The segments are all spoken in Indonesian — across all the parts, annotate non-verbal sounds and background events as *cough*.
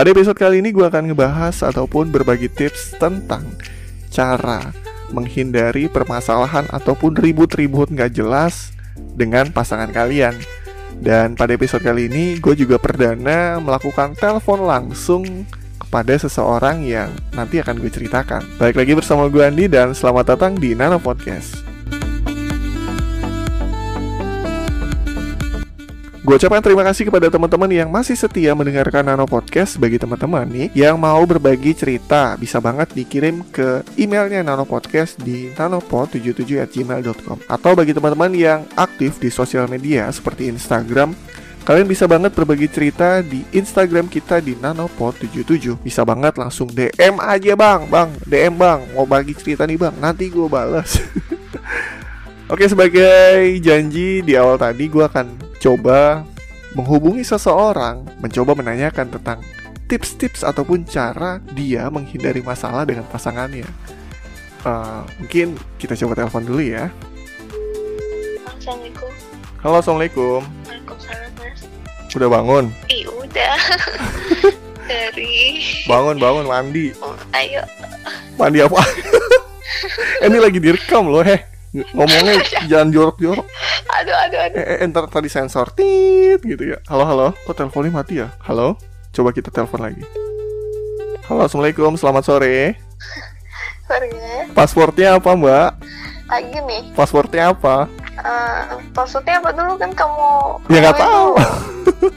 Pada episode kali ini gue akan ngebahas ataupun berbagi tips tentang cara menghindari permasalahan ataupun ribut-ribut nggak jelas dengan pasangan kalian. Dan pada episode kali ini gue juga perdana melakukan telepon langsung kepada seseorang yang nanti akan gue ceritakan. Baik lagi bersama gue Andi dan selamat datang di Nano Podcast. Gue ucapkan terima kasih kepada teman-teman yang masih setia mendengarkan Nano Podcast. Bagi teman-teman nih yang mau berbagi cerita Bisa banget dikirim ke emailnya Nano Podcast di nanopod77@gmail.com Atau bagi teman-teman yang aktif di sosial media seperti Instagram Kalian bisa banget berbagi cerita di Instagram kita di nanopod77 Bisa banget langsung DM aja bang. Bang, DM bang, mau bagi cerita nih bang. Nanti gue balas *laughs* Oke sebagai janji di awal tadi gue akan coba menghubungi seseorang, mencoba menanyakan tentang tips-tips ataupun cara dia menghindari masalah dengan pasangannya. Uh, mungkin kita coba telepon dulu ya. Assalamualaikum. Halo, assalamualaikum. Waalaikumsalam mas. Udah bangun? Ih udah. *laughs* Dari. Bangun, bangun, mandi. Oh, ayo. Mandi apa? Eh, *laughs* Ini lagi direkam loh, heh. Ngomongnya *laughs* jangan jorok-jorok. Aduh aduh aduh. Eh, eh, ntar tadi sensor tit gitu ya. Halo, halo. Kok teleponnya mati ya? Halo. Coba kita telepon lagi. Halo, assalamualaikum. Selamat sore. Sorry ya. Pasportnya apa, Mbak? Lagi nih. Pasportnya apa? Eh, maksudnya apa dulu kan kamu? Ya nggak tahu.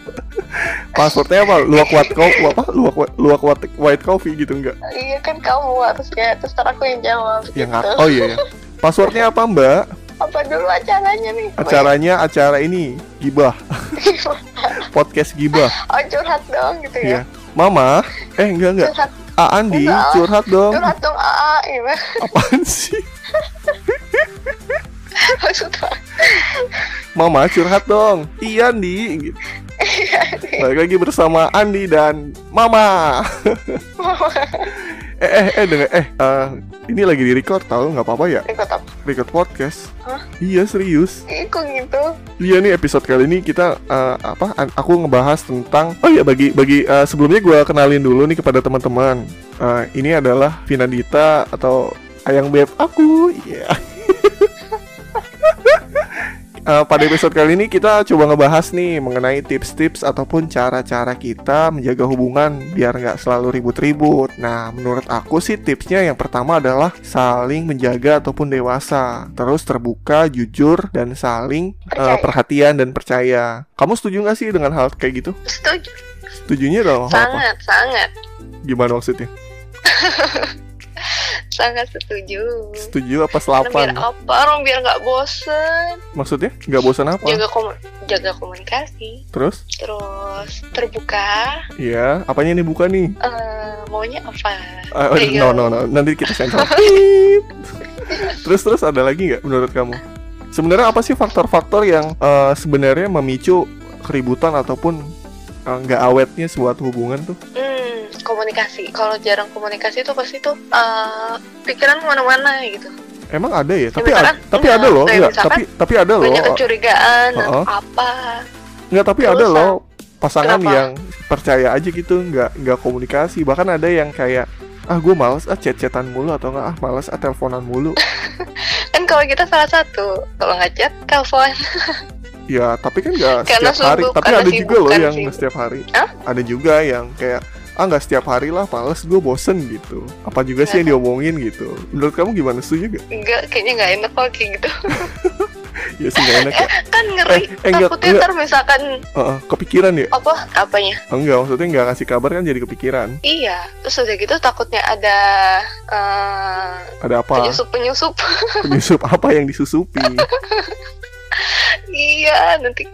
*laughs* Pasportnya apa? Luak white coffee apa? Luak luak white, white coffee gitu enggak? Iya kan kamu harusnya terus aku yang jawab. Ya gitu. Oh iya. ya. *laughs* Passwordnya apa Mbak? Apa dulu acaranya nih? Acaranya acara ini gibah, *laughs* podcast gibah. Oh curhat dong gitu Iya. ya. Mama, eh enggak enggak. Curhat, A Andi Enggak. curhat dong. curhat dong AA gimana? Apaan sih? *laughs* Maksudnya Mama curhat dong. Iya Andi. Gitu. Balik lagi bersama Andi dan Mama. *laughs* eh eh eh denger eh eh, ini lagi di record tahu nggak apa-apa ya? ikut apa? Record podcast. Hah? Iya serius. Ikut gitu. Iya nih episode kali ini kita eh, apa? Aku ngebahas tentang oh ya bagi bagi eh, sebelumnya gue kenalin dulu nih kepada teman-teman. Eh, ini adalah Vinadita atau ayang beb aku. Iya. Eh, pada episode kali ini kita coba ngebahas nih mengenai tips-tips ataupun cara-cara kita menjaga hubungan biar nggak selalu ribut-ribut. Nah, menurut aku sih tipsnya yang pertama adalah saling menjaga ataupun dewasa, terus terbuka, jujur, dan saling Percaya. perhatian dan percaya. Kamu setuju nggak sih dengan hal kayak gitu? Setuju. Setujunya dong apa? Sangat sangat Gimana maksudnya? *laughs* sangat setuju. Setuju apa selapan? biar apa? Orang biar nggak bosen. Maksudnya nggak bosan apa? Jaga komu- jaga komunikasi. Terus? Terus terbuka. Iya, apanya ini buka nih? eh maunya apa? Ayo. no no no, nanti kita sensor. *laughs* Terus terus ada lagi nggak menurut kamu? Sebenarnya apa sih faktor-faktor yang eh, sebenarnya memicu keributan ataupun eh, nggak awetnya sebuah hubungan tuh? Hmm, komunikasi. Kalau jarang komunikasi tuh pasti tuh eh, pikiran ke mana-mana gitu. Emang ada ya? Tapi ada, tapi ada loh, enggak, tapi tapi ada loh. Banyak kecurigaan Oh, atau oh. apa? Enggak, tapi Terus, ada loh pasangan kenapa? yang percaya aja gitu, nggak nggak komunikasi. Bahkan ada yang kayak ah gue males ah chat-chatan mulu atau enggak ah males ah teleponan mulu. *laughs* Kan kalau kita salah satu, kalau nggak chat, telepon. *laughs* Ya, tapi kan nggak setiap hari. Tapi ada juga loh yang sibuk. setiap hari. Hah? Ada juga yang kayak ah nggak setiap hari lah, males gue bosen gitu. Apa juga sih yang diomongin gitu. Menurut kamu gimana setuju gak? Enggak, kayaknya nggak enak kalau kayak gitu. *laughs* Ya sih nggak enak ya. kan ngeri. Eh, eh, enggak, Takutnya enggak. ntar misalkan Heeh, kepikiran ya? apa? Apanya? Enggak, maksudnya nggak ngasih kabar kan jadi kepikiran. Iya, terus udah gitu takutnya ada eh, Ada apa? penyusup-penyusup. *laughs* Penyusup apa yang disusupi? iya, nanti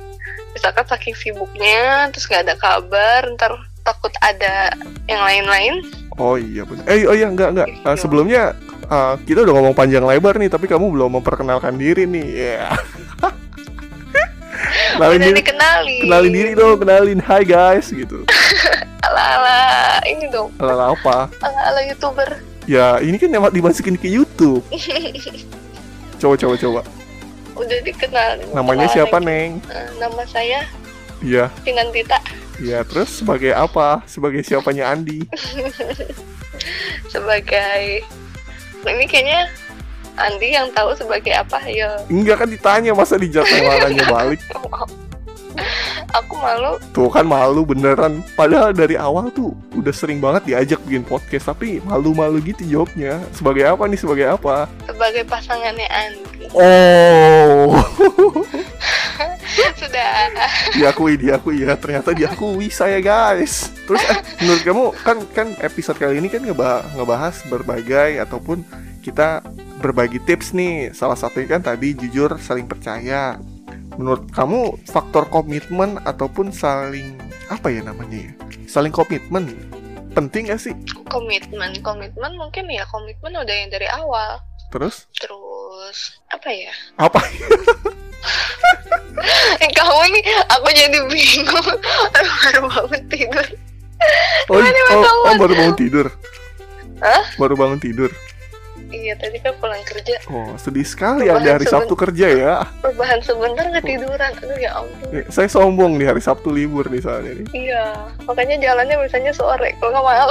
misalkan saking sibuknya, terus nggak ada kabar, ntar takut ada yang lain-lain. Oh iya benar. Eh oh iya enggak enggak. Gitu. sebelumnya eh, kita udah ngomong panjang lebar nih, tapi kamu belum memperkenalkan diri nih. Ya. *laughs* kenalin diri, dikenali. kenalin diri dong, kenalin. Hai guys gitu. *laughs* Ala-ala ini dong, Ala apa? ala-ala youtuber. Ya ini kan emang dimasukin ke YouTube. *laughs* Coba coba coba. udah dikenal. Namanya siapa lagi. Neng? Eh, nama saya Iya. Pinantita. Ya, terus sebagai apa? Sebagai siapanya Andi? *laughs* sebagai ini kayaknya Andi yang tahu sebagai apa ya Enggak kan ditanya masa dijatuh marahnya balik. *laughs* aku malu Tuh kan malu beneran. Padahal dari awal tuh udah sering banget diajak bikin podcast tapi malu-malu gitu jawabnya. Sebagai apa nih? Sebagai apa? sebagai pasangannya Andi Oh, *laughs* sudah diakui diakui ya. Ternyata diakui saya guys. Terus eh, menurut kamu kan kan episode kali ini kan ngeba ngebahas berbagai ataupun kita berbagi tips nih. Salah satunya kan tadi jujur saling percaya. Menurut kamu faktor komitmen ataupun saling apa ya namanya ya? Saling komitmen penting gak sih? komitmen komitmen mungkin ya komitmen udah yang dari awal Terus terus apa ya apa? *laughs* eh, kamu ini aku jadi bingung Aduh, baru bangun tidur Oh, Gimana, oh, Mas oh, baru bangun tidur. Hah? Baru bangun tidur. iya tadi kan pulang kerja Oh, sedih sekali Bahan Anda hari Sabtu kerja ya. rebahan sebentar ketiduran aduh ya ampun Eh, Saya sombong nih hari Sabtu libur nih soalnya nih. iya makanya jalannya biasanya sore kalau nggak malam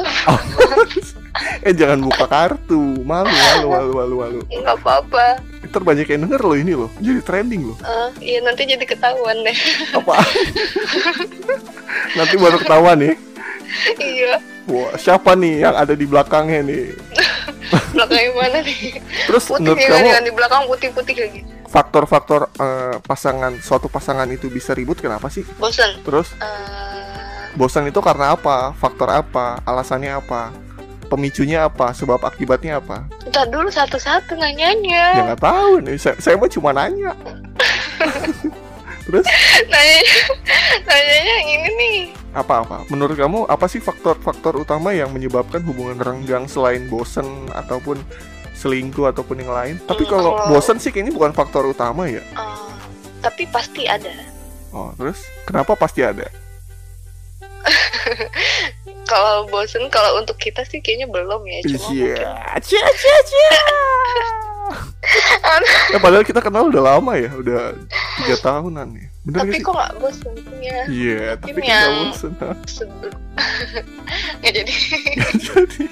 eh jangan buka kartu, malu malu malu malu malu. nggak apa-apa Ntar banyak yang denger loh ini loh, jadi trending loh. Eh, iya nanti jadi ketahuan deh Apa? Nanti baru ketahuan nih. iya Wah, siapa nih yang ada di belakangnya nih? belakangnya mana nih Terus putih menurut kamu kan di belakang putih-putih lagi faktor-faktor eh, pasangan suatu pasangan itu bisa ribut kenapa sih? bosan Terus Eh, bosan itu karena apa? Faktor apa? Alasannya apa? Pemicunya apa? Sebab akibatnya apa? ntar dulu satu-satu Ya nanyanya nggak tahu nih. Saya, saya mah cuma nanya. *laughs* Terus nanya nanyanya yang ini nih apa-apa? Menurut kamu apa sih faktor-faktor utama yang menyebabkan hubungan renggang selain bosan ataupun selingkuh ataupun yang lain? Tapi Hmm, kalau kalau- bosan sih kayaknya bukan faktor utama ya. Eh, tapi pasti ada Oh, terus kenapa pasti ada? *laughs* kalau bosen kalau untuk kita sih kayaknya belum ya cuma Iya. mungkin- Cia cia cia. *laughs* ya padahal kita kenal udah lama ya, udah tiga tahunan ya. Bener tapi gak kok nggak bosen ya Iya, tapi mungkin kan nggak yang- bosen. ha. sebelum *laughs* nggak jadi *laughs* Jadi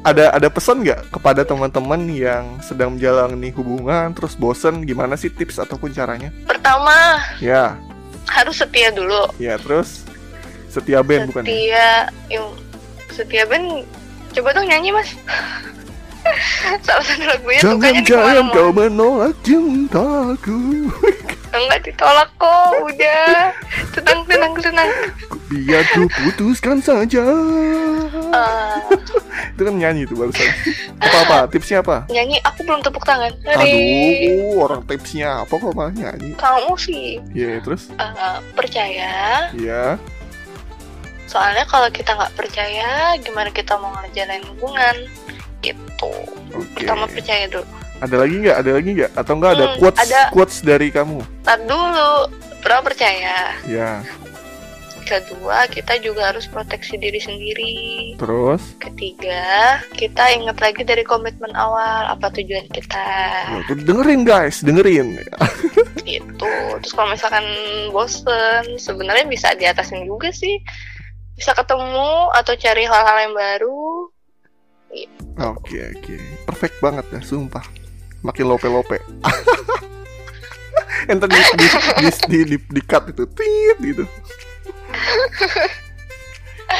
ada ada pesan nggak kepada teman-teman yang sedang menjalani hubungan terus bosen gimana sih tips ataupun caranya? pertama Ya, harus setia dulu ya terus setia band bukan? ya? setia yang setia band coba dong nyanyi mas *laughs* salah satu lagunya Jangan jangan kau menolak cintaku enggak ditolak kok udah tenang tenang tenang Biar ku putuskan saja Eh, Itu kan nyanyi tuh barusan Apa-apa? Tipsnya apa? nyanyi aku belum tepuk tangan Hari Aduh, orang tipsnya apa kok malah nyanyi? kamu sih Iya, terus? eh, percaya Iya soalnya kalau kita nggak percaya gimana kita mau ngejalanin hubungan? Gitu. Oke. Pertama percaya dulu. Ada lagi nggak? Ada lagi nggak? Atau nggak ada Hmm, quotes ada. quotes dari kamu? tar dulu. Pertama percaya. Ya, kedua kita juga harus proteksi diri sendiri. Terus? ketiga kita ingat lagi dari komitmen awal apa tujuan kita. Ya, dengerin guys, dengerin. Gitu. Terus kalau misalkan bosen sebenarnya bisa diatasin juga sih bisa ketemu atau cari hal-hal yang baru Oke, oke Perfect banget ya, sumpah Makin lope-lope *laughs* Yang tadi di, di, di, di, di cut itu Tit gitu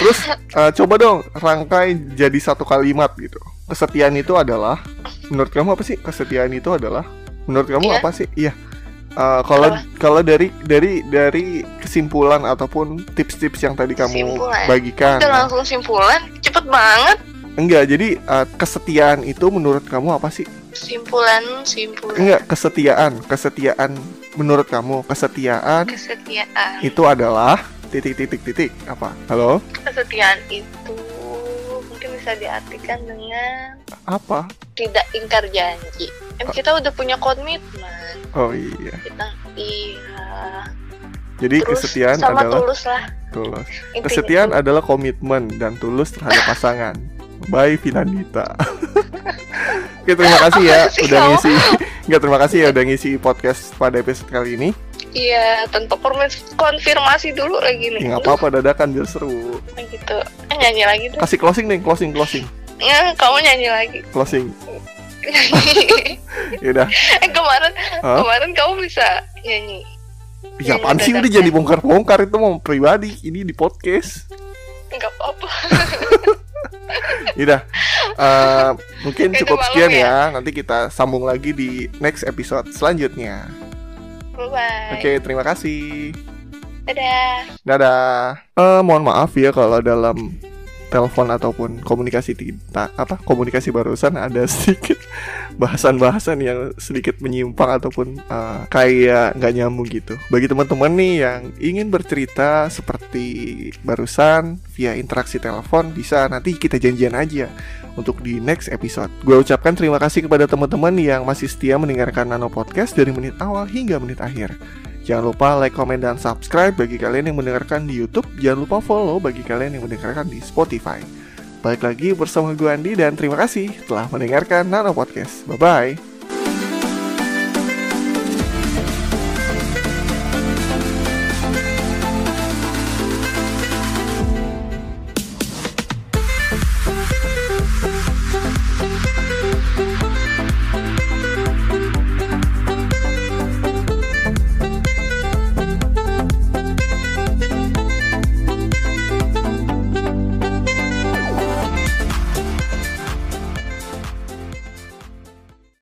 Terus eh, coba dong rangkai jadi satu kalimat gitu. Kesetiaan itu adalah menurut kamu apa sih? Kesetiaan itu adalah menurut kamu Iya. apa sih? Iya. Eh, kalau kalau dari dari dari kesimpulan ataupun tips-tips yang tadi kamu Kesimpulan. bagikan. udah langsung simpulan cepet banget Enggak, jadi eh, kesetiaan itu menurut kamu apa sih? simpulan simpulan Enggak, kesetiaan, kesetiaan menurut kamu kesetiaan kesetiaan itu adalah titik titik titik apa? Halo? kesetiaan itu mungkin bisa diartikan dengan Apa? tidak ingkar janji kan kita udah punya komitmen Oh iya. kita iya Jadi terus kesetiaan sama adalah tulus lah tulus. Intinya Kesetiaan itu. adalah komitmen dan tulus terhadap pasangan. Bye Finandita. *laughs* Oke terima kasih ya sih udah ngisi. Enggak terima kasih ya udah ngisi podcast pada episode kali ini. Iya, tanpa konfirmasi dulu lagi nih. Ya nggak apa-apa dadakan biar seru. Gitu. Eh, nyanyi lagi tuh. Kasih closing nih, closing, closing, Ya, kamu nyanyi lagi. closing. *laughs* Yaudah. eh kemarin Hah? kemarin kamu bisa nyanyi. Ya apaan sih udah jadi bongkar-bongkar itu mau pribadi. Ini di podcast. Enggak apa-apa. *laughs* Yaudah. Eh, mungkin Itu cukup sekian ya? ya. Nanti kita sambung lagi di next episode selanjutnya. Bye-bye. Oke, terima kasih. Dadah. Dadah. Eh, mohon maaf ya kalau dalam telepon ataupun komunikasi kita apa komunikasi barusan ada *laughs* sedikit bahasan-bahasan yang sedikit menyimpang ataupun eh, kayak nggak nyambung gitu. Bagi teman-teman nih yang ingin bercerita seperti barusan via interaksi telepon bisa nanti kita janjian aja untuk di next episode. Gue ucapkan terima kasih kepada teman-teman yang masih setia mendengarkan Nano Podcast dari menit awal hingga menit akhir. Jangan lupa like, komen, dan subscribe bagi kalian yang mendengarkan di YouTube. Jangan lupa follow bagi kalian yang mendengarkan di Spotify. Balik lagi bersama gue Andi dan terima kasih telah mendengarkan Nano Podcast. Bye-bye.